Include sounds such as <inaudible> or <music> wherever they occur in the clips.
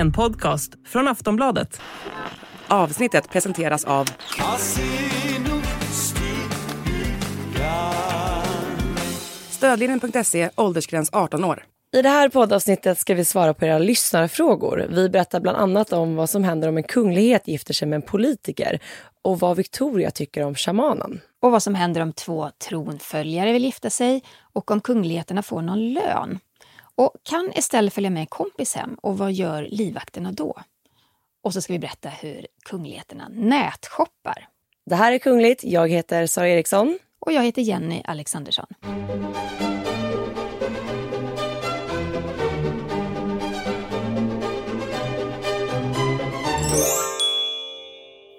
En podcast från Aftonbladet. Avsnittet presenteras av... Stödlinjen.se, åldersgräns 18 år. I det här poddavsnittet ska vi svara på era lyssnarfrågor. Vi berättar bland annat om vad som händer om en kunglighet gifter sig med en politiker och vad Victoria tycker om shamanen. Och vad som händer om två tronföljare vill gifta sig och om kungligheterna får någon lön. Och kan Estelle följa med en kompis hem och vad gör livvakterna då? Och så ska vi berätta hur kungligheterna nätshoppar. Det här är Kungligt. Jag heter Sara Eriksson. Och jag heter Jenny Alexandersson.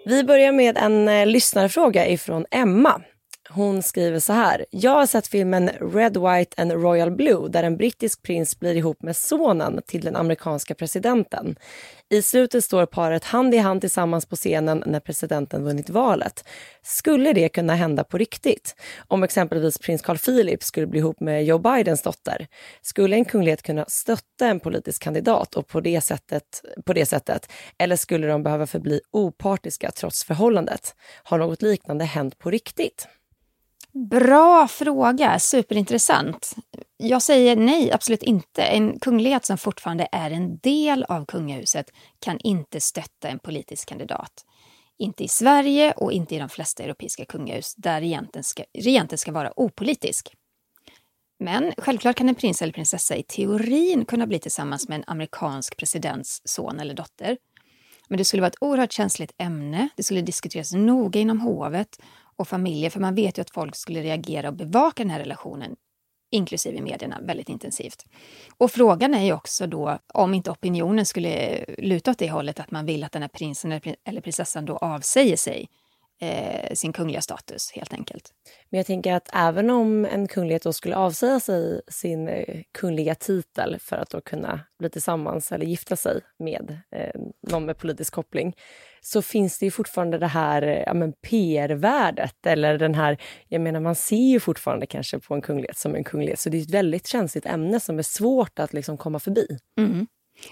Vi börjar med en eh, lyssnarfråga ifrån Emma. Hon skriver så här. Jag har sett filmen Red, White and Royal Blue där en brittisk prins blir ihop med sonen till den amerikanska presidenten. I slutet står paret hand i hand tillsammans på scenen när presidenten vunnit valet. Skulle det kunna hända på riktigt? Om exempelvis prins Carl Philip skulle bli ihop med Joe Bidens dotter. Skulle en kunglighet kunna stötta en politisk kandidat och på det sättet, på det sättet? Eller skulle de behöva förbli opartiska trots förhållandet? Har något liknande hänt på riktigt? Bra fråga, superintressant. Jag säger nej, absolut inte. En kunglighet som fortfarande är en del av kungahuset kan inte stötta en politisk kandidat. Inte i Sverige och inte i de flesta europeiska kungahus där regenten ska, regenten ska vara opolitisk. Men självklart kan en prins eller prinsessa i teorin kunna bli tillsammans med en amerikansk presidents son eller dotter. Men det skulle vara ett oerhört känsligt ämne. Det skulle diskuteras noga inom hovet och familjer, för man vet ju att folk skulle reagera och bevaka den här relationen, inklusive medierna, väldigt intensivt. Och frågan är ju också då om inte opinionen skulle luta åt det hållet att man vill att den här prinsen eller prinsessan då avsäger sig eh, sin kungliga status helt enkelt. Men jag tänker att även om en kunglighet då skulle avsäga sig sin eh, kungliga titel för att då kunna bli tillsammans eller gifta sig med eh, någon med politisk koppling så finns det ju fortfarande det här eh, ja, PR-värdet. Eller den här, jag menar man ser ju fortfarande kanske på en kunglighet som en kunglighet. Så det är ett väldigt känsligt ämne som är svårt att liksom komma förbi. Mm.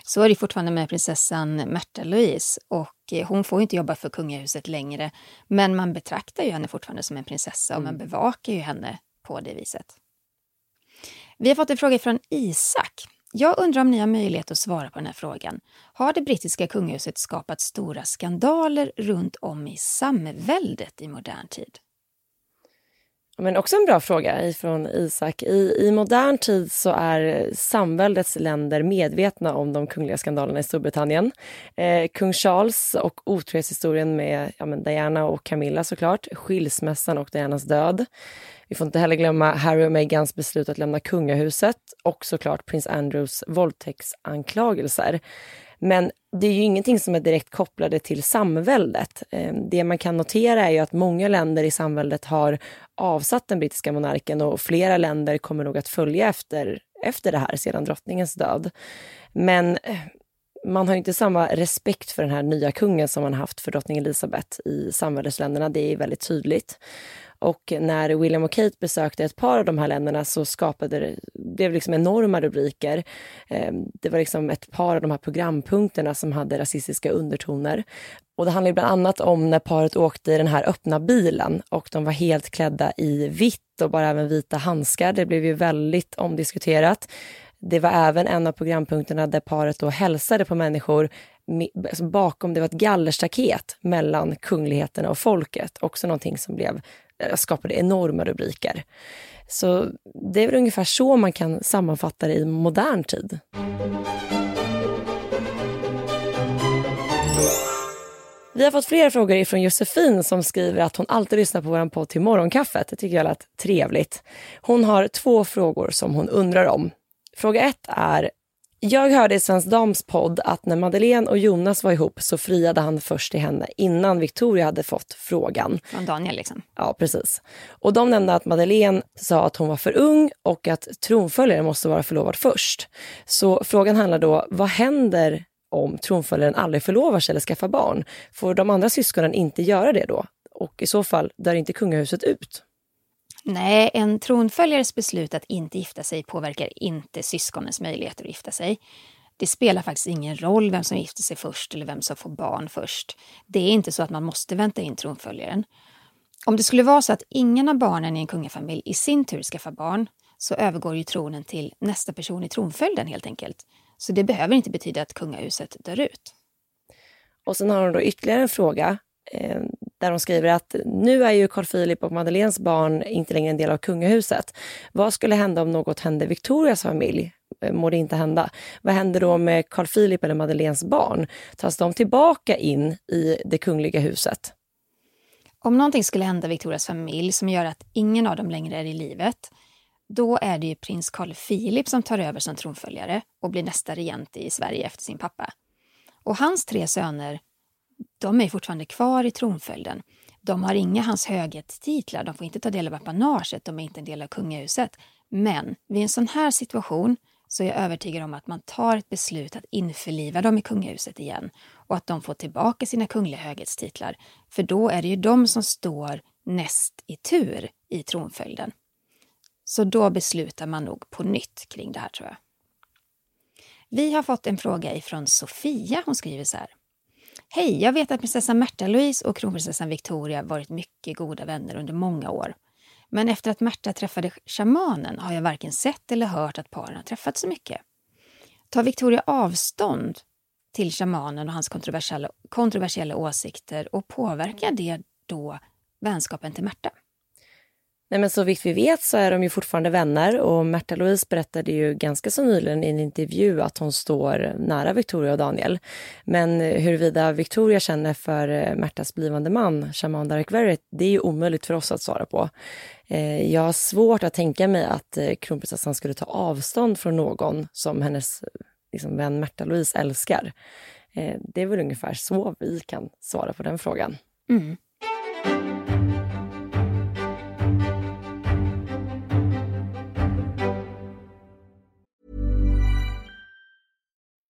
Så är det fortfarande med prinsessan Märta Louise och eh, hon får inte jobba för kungahuset längre. Men man betraktar ju henne fortfarande som en prinsessa och mm. man bevakar ju henne på det viset. Vi har fått en fråga från Isak. Jag undrar om ni har möjlighet att svara på den här frågan. Har det brittiska kungahuset skapat stora skandaler runt om i samväldet i modern tid? Men också en bra fråga från Isak. I, I modern tid så är samväldets länder medvetna om de kungliga skandalerna i Storbritannien. Eh, kung Charles och otrohetshistorien med ja, Diana och Camilla såklart, skilsmässan och Dianas död. Vi får inte heller glömma Harry och Meghans beslut att lämna kungahuset och såklart prins Andrews våldtäktsanklagelser. Men det är ju ingenting som är direkt kopplade till samväldet. Eh, det man kan notera är ju att många länder i samväldet har avsatt den brittiska monarken och flera länder kommer nog att följa efter, efter det här sedan drottningens död. Men eh, man har inte samma respekt för den här nya kungen som man haft för drottning Elizabeth i samväldesländerna. Det är väldigt tydligt. Och när William och Kate besökte ett par av de här länderna så skapade det, blev liksom enorma rubriker. Ehm, det var liksom ett par av de här programpunkterna som hade rasistiska undertoner. Och det handlar bland annat om när paret åkte i den här öppna bilen och de var helt klädda i vitt och bara även vita handskar. Det blev ju väldigt omdiskuterat. Det var även en av programpunkterna där paret då hälsade på människor alltså bakom, det var ett gallerstaket mellan kungligheterna och folket. Också någonting som blev Eh, skapade enorma rubriker. Så det är väl ungefär så man kan sammanfatta det i modern tid. Vi har fått flera frågor från Josefin som skriver att hon alltid lyssnar på vår podd till morgonkaffet. Det tycker jag lät trevligt. Hon har två frågor som hon undrar om. Fråga ett är jag hörde i Svensk Dams podd att när Madeleine och Jonas var ihop så friade han först till henne innan Victoria hade fått frågan. Från Daniel liksom? Ja, precis. Och de nämnde att Madeleine sa att hon var för ung och att tronföljaren måste vara förlovad först. Så frågan handlar då, vad händer om tronföljaren aldrig förlovar sig eller skaffar barn? Får de andra syskonen inte göra det då? Och i så fall dör inte kungahuset ut? Nej, en tronföljares beslut att inte gifta sig påverkar inte syskonens möjligheter att gifta sig. Det spelar faktiskt ingen roll vem som gifter sig först eller vem som får barn först. Det är inte så att man måste vänta in tronföljaren. Om det skulle vara så att ingen av barnen i en kungafamilj i sin tur skaffar barn så övergår ju tronen till nästa person i tronföljden helt enkelt. Så det behöver inte betyda att kungahuset dör ut. Och sen har hon då ytterligare en fråga eh, där hon skriver att nu är ju Carl Philip och Madeleines barn inte längre en del av kungahuset. Vad skulle hända om något hände Victorias familj? Eh, må det inte hända. Vad händer då med Carl Philip eller Madeleines barn? Tas de tillbaka in i det kungliga huset? Om någonting skulle hända Victorias familj som gör att ingen av dem längre är i livet, då är det ju prins Carl Philip som tar över som tronföljare och blir nästa regent i Sverige efter sin pappa. Och hans tre söner, de är fortfarande kvar i tronföljden. De har inga hans höghetstitlar, de får inte ta del av apanaget, de är inte en del av kungahuset. Men vid en sån här situation så är jag övertygad om att man tar ett beslut att införliva dem i kungahuset igen och att de får tillbaka sina kungliga höghetstitlar. För då är det ju de som står näst i tur i tronföljden. Så då beslutar man nog på nytt kring det här tror jag. Vi har fått en fråga ifrån Sofia. Hon skriver så här. Hej, jag vet att prinsessan Märta Louise och kronprinsessan Victoria varit mycket goda vänner under många år. Men efter att Märta träffade shamanen har jag varken sett eller hört att paren har träffats så mycket. Tar Victoria avstånd till shamanen och hans kontroversiella, kontroversiella åsikter och påverkar det då vänskapen till Märta? Nej, men så vitt vi vet så är de ju fortfarande vänner och Märta Louise berättade ju ganska så nyligen i en intervju att hon står nära Victoria och Daniel. Men huruvida Victoria känner för eh, Märtas blivande man, shaman Derek Verrett, det är ju omöjligt för oss att svara på. Eh, jag har svårt att tänka mig att eh, kronprinsessan skulle ta avstånd från någon som hennes liksom, vän Märta Louise älskar. Det är väl ungefär så vi kan svara på den frågan. Mm.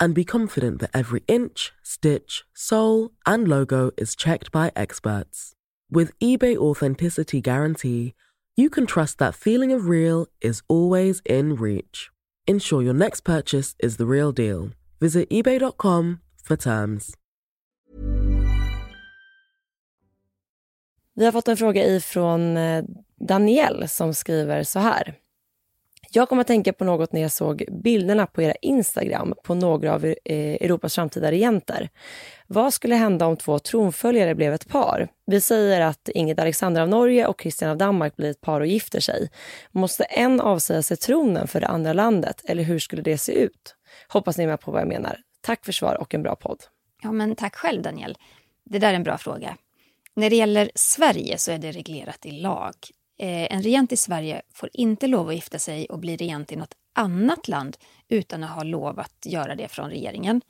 and be confident that every inch, stitch, sole, and logo is checked by experts. With eBay Authenticity Guarantee, you can trust that feeling of real is always in reach. Ensure your next purchase is the real deal. Visit eBay.com for terms. Vi har fått en fråga ifrån eh, Daniel som skriver så här. Jag kom att tänka på något när jag såg bilderna på era Instagram på några av eh, Europas framtida regenter. Vad skulle hända om två tronföljare blev ett par? Vi säger att Ingrid Alexander av Norge och Kristian av Danmark blir ett par och gifter sig. Måste en avsäga sig tronen för det andra landet eller hur skulle det se ut? Hoppas ni är med på vad jag menar. Tack för svar och en bra podd. Ja, men tack själv Daniel. Det där är en bra fråga. När det gäller Sverige så är det reglerat i lag en regent i Sverige får inte lov att gifta sig och bli regent i något annat land utan att ha lov att göra det från regeringen.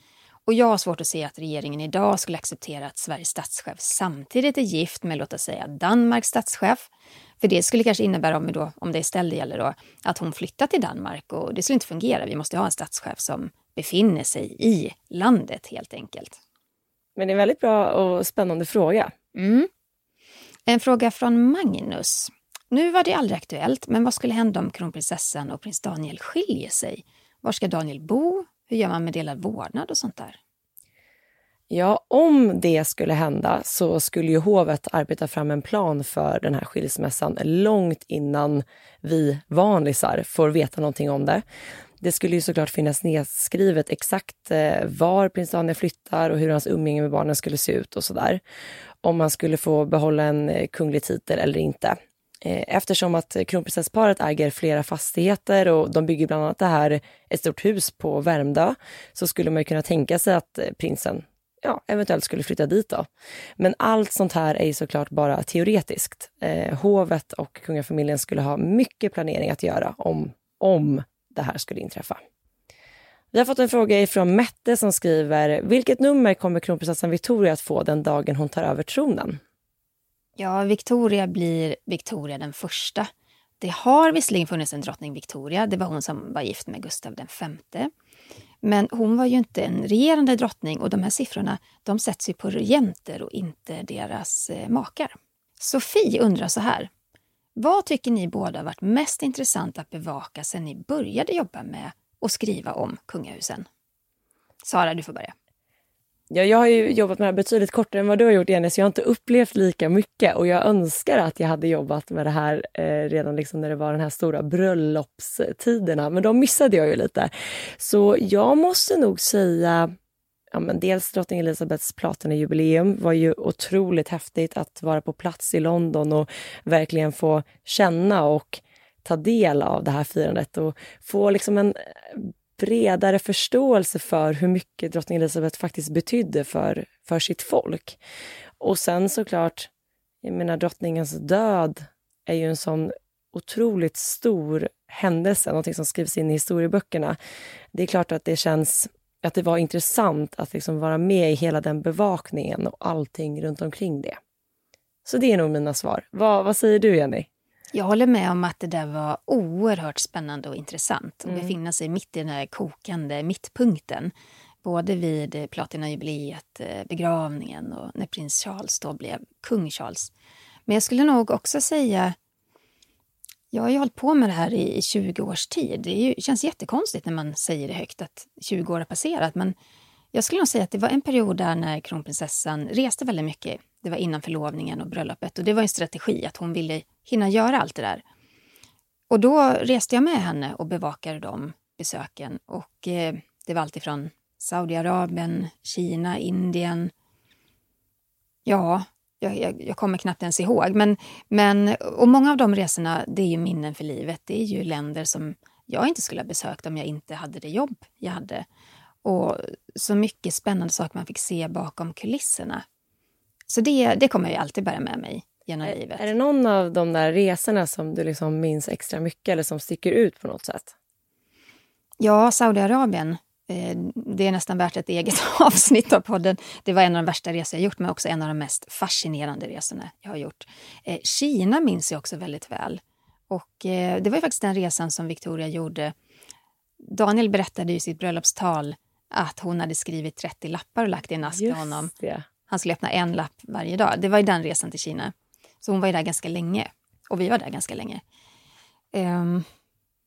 Och jag har svårt att se att regeringen idag skulle acceptera att Sveriges statschef samtidigt är gift med, låt oss säga, Danmarks statschef. För det skulle kanske innebära, om, då, om det istället gäller då, att hon flyttar till Danmark och det skulle inte fungera. Vi måste ha en statschef som befinner sig i landet helt enkelt. Men det är en väldigt bra och spännande fråga. Mm. En fråga från Magnus. Nu var det aldrig aktuellt, men vad skulle hända om kronprinsessan och prins Daniel skiljer sig? Var ska Daniel bo? Hur gör man med delad vårdnad och sånt där? Ja, om det skulle hända så skulle ju hovet arbeta fram en plan för den här skilsmässan långt innan vi vanlisar får veta någonting om det. Det skulle ju såklart finnas nedskrivet exakt eh, var prins Daniel flyttar och hur hans umgänge med barnen skulle se ut och sådär. Om man skulle få behålla en eh, kunglig titel eller inte. Eh, eftersom att kronprinsessparet äger flera fastigheter och de bygger bland annat det här ett stort hus på Värmdö så skulle man kunna tänka sig att eh, prinsen ja, eventuellt skulle flytta dit. Då. Men allt sånt här är ju såklart bara teoretiskt. Eh, hovet och kungafamiljen skulle ha mycket planering att göra om, om det här skulle inträffa. Vi har fått en fråga från Mette som skriver, vilket nummer kommer kronprinsessan Victoria att få den dagen hon tar över tronen? Ja, Victoria blir Victoria den första. Det har visserligen funnits en drottning Victoria, det var hon som var gift med Gustav V. Men hon var ju inte en regerande drottning och de här siffrorna de sätts ju på regenter och inte deras eh, makar. Sofie undrar så här. Vad tycker ni båda varit mest intressant att bevaka sen ni började jobba med och skriva om kungahusen? Sara, du får börja. Ja, jag har ju jobbat med det här betydligt kortare än vad du har gjort Jenny, så jag har inte upplevt lika mycket och jag önskar att jag hade jobbat med det här eh, redan liksom när det var den här stora bröllopstiderna, men de missade jag ju lite. Så jag måste nog säga Ja, men dels drottning Elizabeths platinajubileum var ju otroligt häftigt att vara på plats i London och verkligen få känna och ta del av det här firandet och få liksom en eh, bredare förståelse för hur mycket drottning Elizabeth faktiskt betydde för, för sitt folk. Och sen såklart, jag menar drottningens död är ju en sån otroligt stor händelse, någonting som skrivs in i historieböckerna. Det är klart att det känns att det var intressant att liksom vara med i hela den bevakningen och allting runt omkring det. Så det är nog mina svar. Vad, vad säger du, Jenny? Jag håller med om att det där var oerhört spännande och intressant. Att mm. befinna sig mitt i den här kokande mittpunkten. Både vid platinajubileet, eh, begravningen och när prins Charles då blev kung Charles. Men jag skulle nog också säga jag har ju hållit på med det här i 20 års tid. Det ju, känns jättekonstigt när man säger det högt att 20 år har passerat. Men jag skulle nog säga att det var en period där när kronprinsessan reste väldigt mycket. Det var innan förlovningen och bröllopet och det var en strategi att hon ville hinna göra allt det där. Och då reste jag med henne och bevakade de besöken. Och eh, det var alltifrån Saudiarabien, Kina, Indien. Ja, jag, jag, jag, kommer knappt ens ihåg. Men, men, och många av de resorna det är ju minnen för livet. Det är ju länder som jag inte skulle ha besökt om jag inte hade det jobb jag hade. Och så mycket spännande saker man fick se bakom kulisserna. Så det, det kommer jag alltid bära med mig genom är, livet. Är det någon av de där resorna som du liksom minns extra mycket eller som sticker ut på något sätt? Ja, Saudiarabien. Eh, det är nästan värt ett eget <laughs> avsnitt av podden. Det var en av de värsta resor jag gjort, men också en av de mest fascinerande resorna jag har gjort. Eh, Kina minns jag också väldigt väl. Och eh, det var faktiskt den resan som Victoria gjorde. Daniel berättade i sitt bröllopstal att hon hade skrivit 30 lappar och lagt i en ask till honom. Det. Han skulle öppna en lapp varje dag. Det var ju den resan till Kina. Så hon var ju där ganska länge. Och vi var där ganska länge. Um,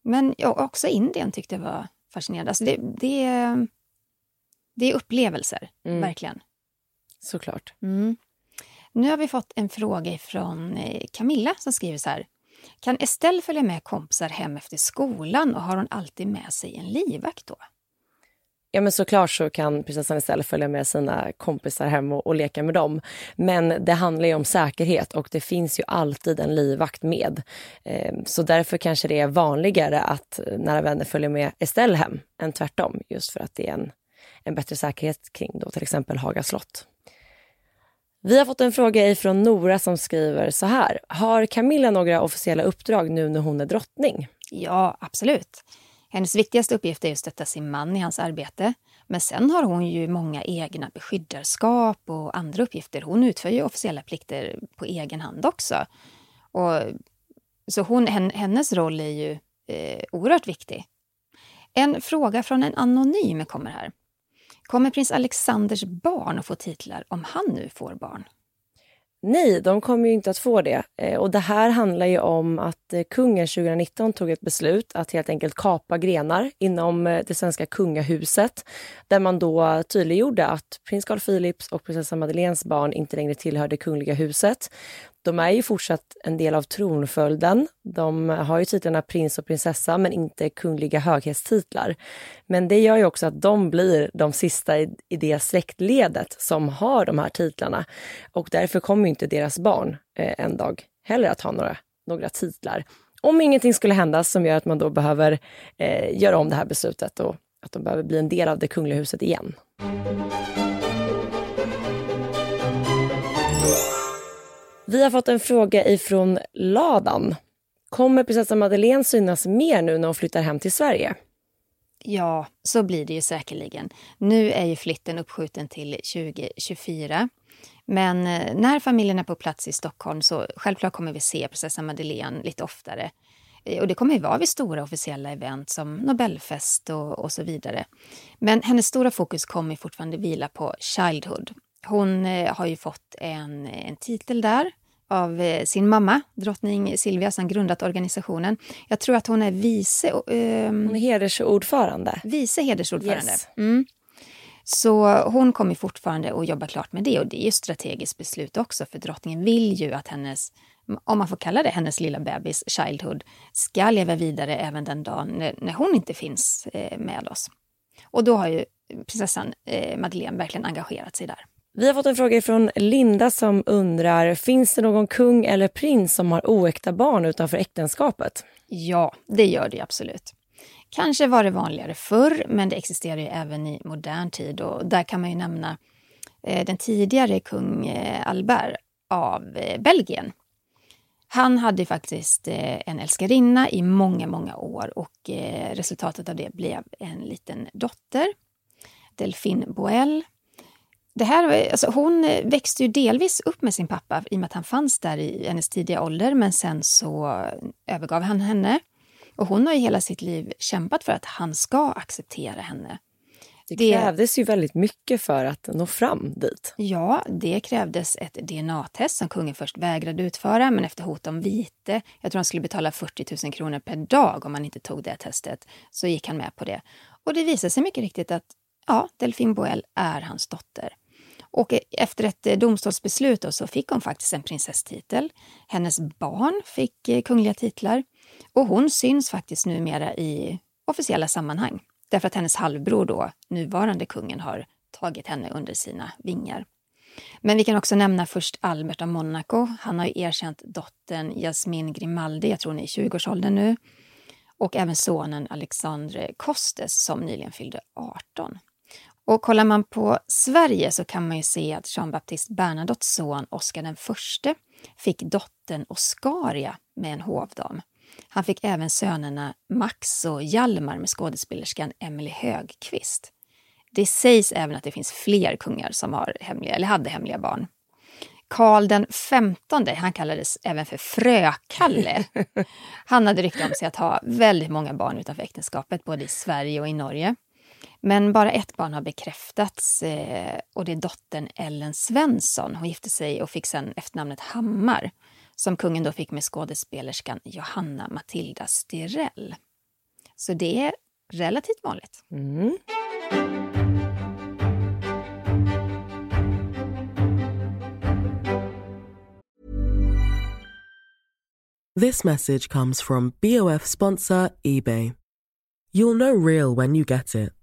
men också Indien tyckte jag var fascinerande. Alltså det, det, det är upplevelser, mm. verkligen. Såklart. Mm. Nu har vi fått en fråga från eh, Camilla som skriver så här. Kan Estelle följa med kompisar hem efter skolan och har hon alltid med sig en livvakt då? Ja men såklart så kan prinsessan istället följa med sina kompisar hem och, och, leka med dem. Men det handlar ju om säkerhet och det finns ju alltid en livvakt med. Eh, så därför kanske det är vanligare att nära vänner följer med Estelle hem än tvärtom. Just för att det är en, en bättre säkerhet kring då till exempel Haga slott. Vi har fått en fråga från Nora som skriver så här. Har Camilla några officiella uppdrag nu när hon är drottning? Ja, absolut. Hennes viktigaste uppgift är att stötta sin man i hans arbete. Men sen har hon ju många egna beskyddarskap och andra uppgifter. Hon utför ju officiella plikter på egen hand också. Och, så hon, hennes roll är ju eh, oerhört viktig. En fråga från en anonym kommer här. Kommer prins Alexanders barn att få titlar om han nu får barn? Nej, de kommer ju inte att få det. Eh, och det här handlar ju om att eh, kungen 2019 tog ett beslut att helt enkelt kapa grenar inom eh, det svenska kungahuset. Där man då tydliggjorde att prins Carl Philips och prinsessa Madeleines barn inte längre tillhörde kungliga huset. De är ju fortsatt en del av tronföljden. De har ju titlarna prins och prinsessa men inte kungliga höghetstitlar. Men det gör ju också att de blir de sista i, i det släktledet som har de här titlarna. Och därför kommer inte deras barn eh, en dag heller att ha några, några titlar. Om ingenting skulle hända som gör att man då behöver eh, göra om det här beslutet och att de behöver bli en del av det kungliga huset igen. Vi har fått en fråga ifrån Ladan. Kommer prinsessa Madeleine synas mer nu när hon flyttar hem till Sverige? Ja, så blir det ju säkerligen. Nu är ju flytten uppskjuten till 2024. Men eh, när familjen är på plats i Stockholm så självklart kommer vi se prinsessa Madeleine lite oftare. Eh, och det kommer ju vara vid stora officiella event som Nobelfest och, och så vidare. Men hennes stora fokus kommer fortfarande vila på Childhood. Hon eh, har ju fått en, en titel där av eh, sin mamma, drottning Silvia, som grundat organisationen. Jag tror att hon är vice... Eh, hon är hedersordförande. Vice hedersordförande. Yes. Mm. Så hon kommer fortfarande att jobba klart med det och det är ju ett strategiskt beslut också för drottningen vill ju att hennes, om man får kalla det hennes lilla bebis, Childhood, ska leva vidare även den dagen när, när hon inte finns eh, med oss. Och då har ju prinsessan eh, Madeleine verkligen engagerat sig där. Vi har fått en fråga från Linda som undrar, finns det någon kung eller prins som har oäkta barn utanför äktenskapet? Ja, det gör det absolut. Kanske var det vanligare förr, men det existerar ju även i modern tid och där kan man ju nämna eh, den tidigare kung eh, Albert av eh, Belgien. Han hade faktiskt eh, en älskarinna i många, många år och eh, resultatet av det blev en liten dotter, Delphine Boel. Det här, alltså hon växte ju delvis upp med sin pappa i och med att han fanns där i hennes tidiga ålder men sen så övergav han henne. Och hon har ju hela sitt liv kämpat för att han ska acceptera henne. Det krävdes det, ju väldigt mycket för att nå fram dit. Ja, det krävdes ett DNA-test som kungen först vägrade utföra, men efter hot om vite, jag tror han skulle betala 40 000 kronor per dag om han inte tog det testet, så gick han med på det. Och det visade sig mycket riktigt att ja, Delphine Boel är hans dotter. Och efter ett eh, domstolsbeslut domstolsbeslut så fick hon faktiskt en prinsesstitel. Hennes barn fick eh, kungliga titlar. Och hon syns faktiskt numera i officiella sammanhang. Därför att hennes halvbror då, nuvarande kungen, har tagit henne under sina vingar. Men vi kan också nämna först Albert av Monaco. Han har erkänt dottern Jasmin Grimaldi, jag tror hon är i 20-årsåldern nu. Och även sonen Alexandre Costes som nyligen fyllde 18. Och kollar man på Sverige så kan man ju se att Jean-Baptiste Bernadottes son Oscar den förste fick dottern Oscaria med en hovdam. Han fick även sönerna Max och Hjalmar med skådespelerskan Emily Högqvist. Det sägs även att det finns fler kungar som har hemliga, eller hade hemliga barn. Karl den femtonde, han kallades även för Frökalle. <laughs> Han hade rykte om sig att ha väldigt många barn utanför äktenskapet, både i Sverige och i Norge. Men bara ett barn har bekräftats eh, och det är dottern Ellen Svensson. Hon gifte sig och fick sen efternamnet Hammar som kungen då fick med skådespelerskan Johanna Matilda Styrell. Så det är relativt vanligt. Mm. This message comes from BOF sponsor Ebay. You'll know real when you get it.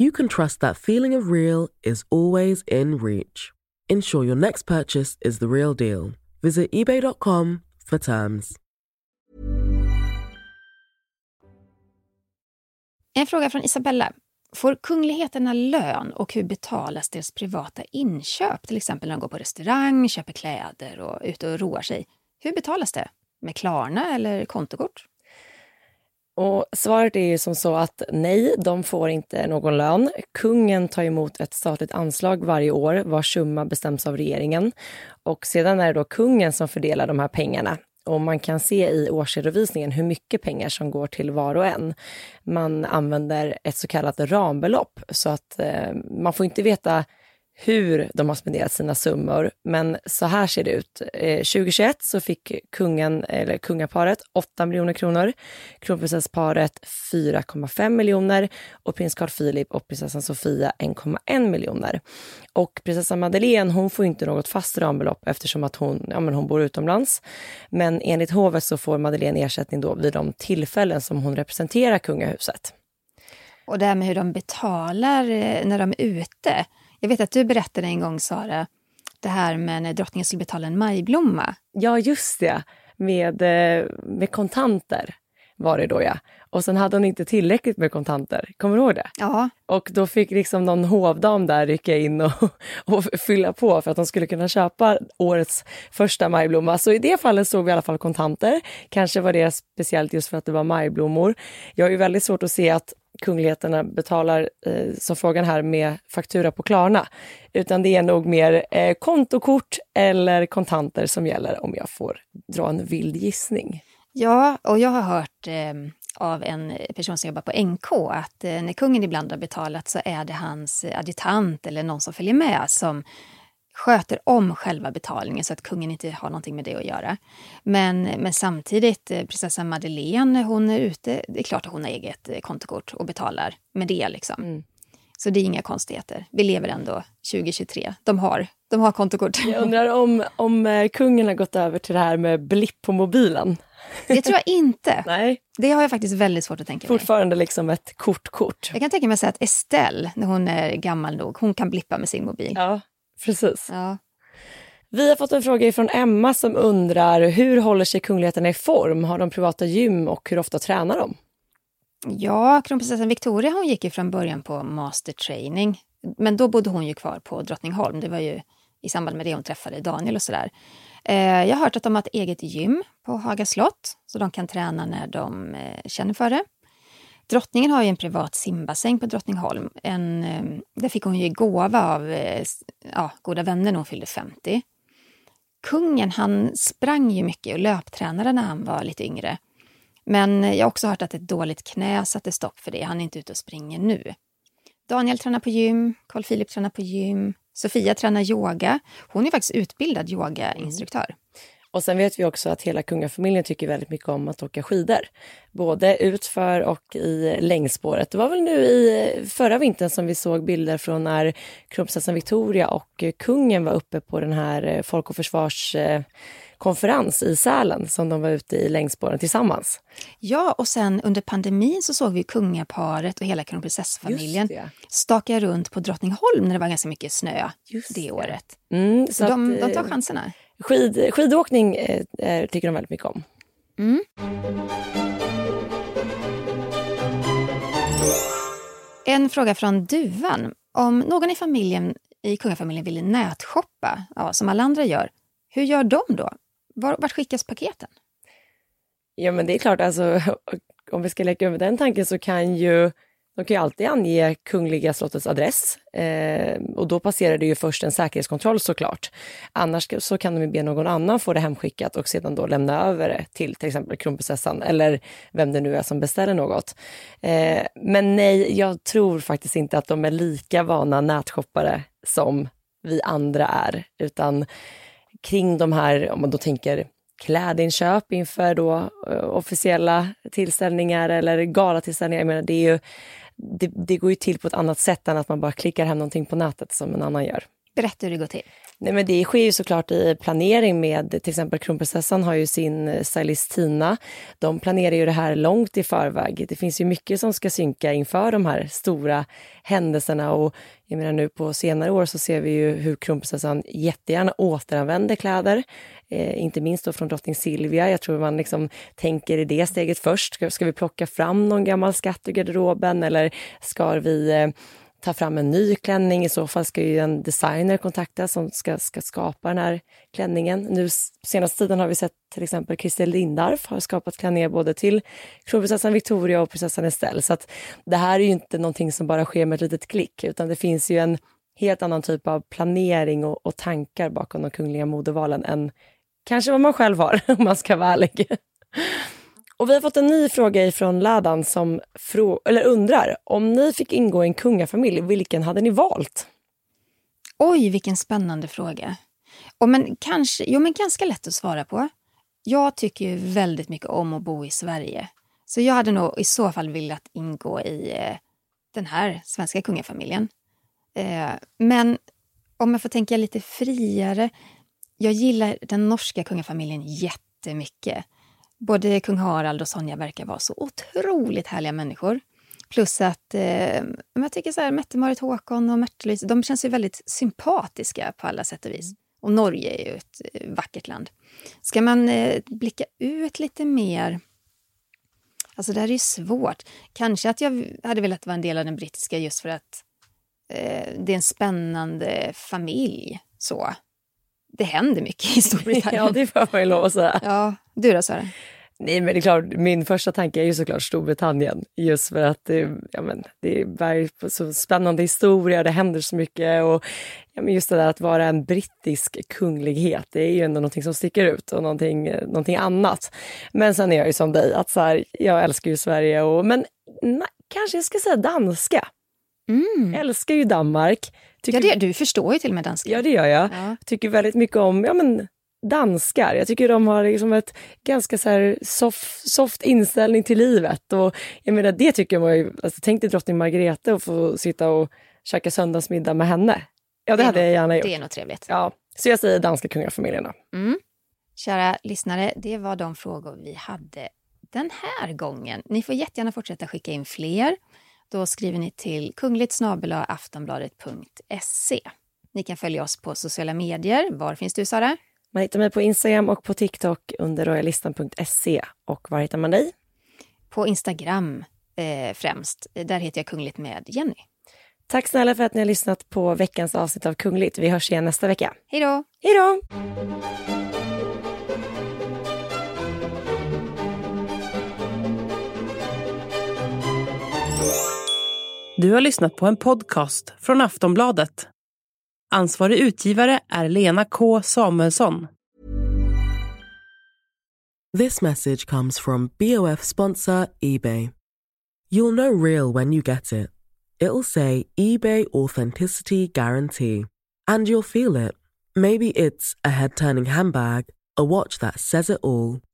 you can trust that feeling of real is always in reach. Ensure your next purchase is the real deal. Visit eBay.com for terms. En fråga från Isabella. Får kungligheterna lön och hur betalas deras privata inköp? Till exempel när de går på restaurang, köper kläder och ute och roar sig. Hur betalas det? Med Klarna eller kontokort? Och svaret är ju som så att nej, de får inte någon lön. Kungen tar emot ett statligt anslag varje år vars summa bestäms av regeringen. Och sedan är det då kungen som fördelar de här pengarna och man kan se i årsredovisningen hur mycket pengar som går till var och en. Man använder ett så kallat rambelopp så att eh, man får inte veta hur de har spenderat sina summor. Men så här ser det ut. Eh, 2021 så fick kungen, eller kungaparet 8 miljoner kronor, kronprinsessparet 4,5 miljoner och prins Carl Philip och prinsessan Sofia 1,1 miljoner. Och prinsessan Madeleine hon får inte något fast rambelopp eftersom att hon, ja, men hon bor utomlands. Men enligt hovet så får Madeleine ersättning då vid de tillfällen som hon representerar kungahuset. Och det här med hur de betalar eh, när de är ute. Jag vet att du berättade en gång, Sara, det här med när drottningen skulle betala en majblomma. Ja, just det. Med, eh, med kontanter var det då, ja. Och sen hade hon inte tillräckligt med kontanter. Kommer du ihåg det? Ja. Och då fick liksom någon hovdam där rycka in och, <laughs> och fylla på för att de skulle kunna köpa årets första majblomma. Så i det fallet såg vi i alla fall kontanter. Kanske var det speciellt just för att det var majblommor. Jag har ju väldigt svårt att se att kungligheterna betalar, eh, som frågan här, med faktura på Klarna. Utan det är nog mer eh, kontokort eller kontanter som gäller om jag får dra en vild gissning. Ja, och jag har hört eh, av en person som jobbar på NK att eh, när kungen ibland har betalat så är det hans adjutant eller någon som följer med som sköter om själva betalningen så att kungen inte har någonting med det att göra. Men, men samtidigt, eh, prinsessan Madeleine, hon är ute, det är klart att hon har eget eh, kontokort och betalar med det. Liksom. Mm. Så det är inga konstigheter. Vi lever ändå 2023. De har, de har kontokort. Jag undrar om, om eh, kungen har gått över till det här med blipp på mobilen. Det tror jag inte. <laughs> Nej, Det har jag faktiskt väldigt svårt att tänka mig. fortfarande liksom ett kortkort. Jag kan tänka mig att Estelle, när hon är gammal nog, hon kan blippa med sin mobil. Ja, precis. Ja. Vi har fått en fråga från Emma som undrar hur håller sig kungligheterna i form? Har de privata gym och hur ofta tränar de? Ja, kronprinsessan Victoria hon gick ju från början på master training. Men då bodde hon ju kvar på Drottningholm. Det var ju i samband med det hon träffade Daniel och sådär. Eh, jag har hört att de har ett eget gym på Haga slott, så de kan träna när de eh, känner för det. Drottningen har ju en privat simbassäng på Drottningholm. En, eh, det fick hon ju i gåva av eh, ja, goda vänner när hon fyllde 50. Kungen han sprang ju mycket och löptränade när han var lite yngre. Men jag har också hört att ett dåligt knä satte stopp för det. Han är inte ute och springer nu. Daniel tränar på gym, Carl Philip tränar på gym, Sofia tränar yoga. Hon är faktiskt utbildad yogainstruktör. Och sen vet vi också att hela kungafamiljen tycker väldigt mycket om att åka skidor. Både utför och i längdspåret. Det var väl nu i förra vintern som vi såg bilder från när kronprinsessan Victoria och kungen var uppe på den här eh, Folk och Försvars eh, konferens i Sälen som de var ute i längdspåren tillsammans. Ja, och sen under pandemin så såg vi kungaparet och hela kronprinsessfamiljen staka runt på Drottningholm när det var ganska mycket snö Just det det. året. Mm, Så så de, att, de tar eh, chanserna. Skid, skidåkning eh, eh, tycker de väldigt mycket om. En fråga från Duvan. Om någon i familjen, i kungafamiljen vill nätshoppa, ja, som alla andra gör, hur gör de då? Var, vart skickas paketen? Ja, men det är klart, alltså, <laughs> om vi ska leka med den tanken så kan ju de kan ju alltid ange Kungliga slottets adress eh, och då passerar det ju först en säkerhetskontroll såklart. Annars så kan de ju be någon annan få det hemskickat och sedan då lämna över det till till exempel kronprinsessan eller vem det nu är som beställer något. Eh, men nej, jag tror faktiskt inte att de är lika vana nätshoppare som vi andra är, utan kring de här, om man då tänker klädinköp inför då eh, officiella tillställningar eller galatillställningar. Jag menar, det, är ju, det, det går ju till på ett annat sätt än att man bara klickar hem någonting på nätet som en annan gör. Berätta hur det går till. Nej, men det sker ju såklart i planering med, till exempel kronprinsessan har ju sin eh, stylist Tina. De planerar ju det här långt i förväg. Det finns ju mycket som ska synka inför de här stora händelserna och jag menar nu på senare år så ser vi ju hur kronprinsessan jättegärna återanvänder kläder. Eh, inte minst då från drottning Silvia. Jag tror man liksom tänker i det steget först. Ska, ska vi plocka fram någon gammal skatt ur garderoben eller ska vi eh, ta fram en ny klänning. I så fall ska ju en designer kontaktas som ska, ska skapa den här klänningen. Nu senaste tiden har vi sett till exempel Christer Lindarf har skapat klänningar både till kronprinsessan Victoria och prinsessan Estelle. Så att det här är ju inte någonting som bara sker med ett litet klick, utan det finns ju en helt annan typ av planering och, och tankar bakom de kungliga modevalen än kanske vad man själv har, <laughs> om man ska vara ärlig. Och vi har fått en ny fråga från Ladan som eller undrar om ni fick ingå i en kungafamilj, vilken hade ni valt? Oj, vilken spännande fråga. Och men kanske, jo, men ganska lätt att svara på. Jag tycker ju väldigt mycket om att bo i Sverige. Så jag hade nog i så fall velat ingå i eh, den här svenska kungafamiljen. Eh, men om jag får tänka lite friare. Jag gillar den norska kungafamiljen jättemycket. Både kung Harald och Sonja verkar vara så otroligt härliga människor. Plus att eh, jag tycker så här, Mette-Marit Håkon och Märta-Louise, de känns ju väldigt sympatiska på alla sätt och vis. Och Norge är ju ett eh, vackert land. Ska man eh, blicka ut lite mer Alltså det här är ju svårt. Kanske att jag hade velat vara en del av den brittiska just för att eh, det är en spännande familj. Så. Det händer mycket i Storbritannien. <laughs> ja, det får man ju lov att säga. Ja, du då Sara? Nej, men det är klart, min första tanke är ju såklart Storbritannien. Just för att det, ja, men, det är så spännande historia, det händer så mycket. Och ja, men just det där att vara en brittisk kunglighet, det är ju ändå någonting som sticker ut och någonting, någonting annat. Men sen är jag ju som dig, att så här, jag älskar ju Sverige, och, men na, kanske jag ska säga danska. Mm. Jag älskar ju Danmark. Tycker... Ja, det, du förstår ju till och med danska. Ja, det gör jag. Ja. Tycker väldigt mycket om ja, men, danskar. Jag tycker de har liksom ett ganska så soft, soft inställning till livet. Och jag menar, det tycker jag var ju, alltså, tänk dig drottning Margrethe och få sitta och käka söndagsmiddag med henne. Ja, det, det hade nog, jag gärna gjort. Det är nog trevligt. Ja, så jag säger danska kungafamiljen då. Mm. Kära lyssnare, det var de frågor vi hade den här gången. Ni får jättegärna fortsätta skicka in fler. Då skriver ni till kungligt aftonbladet.se. Ni kan följa oss på sociala medier. Var finns du, Sara? Man hittar mig på Instagram och på TikTok under royalistan.se. Och var hittar man dig? På Instagram eh, främst. Där heter jag Kungligt med Jenny. Tack snälla för att ni har lyssnat på veckans avsnitt av Kungligt. Vi hörs igen nästa vecka. Hej då! Hej då! Du har lyssnat på en podcast från Aftonbladet. Ansvarig utgivare är Lena K Samuelsson. This message comes from BOF sponsor eBay. You'll know real when you get it. It'll say eBay Authenticity Guarantee. And you'll feel it. Maybe it's a head turning handbag, a watch that says it all,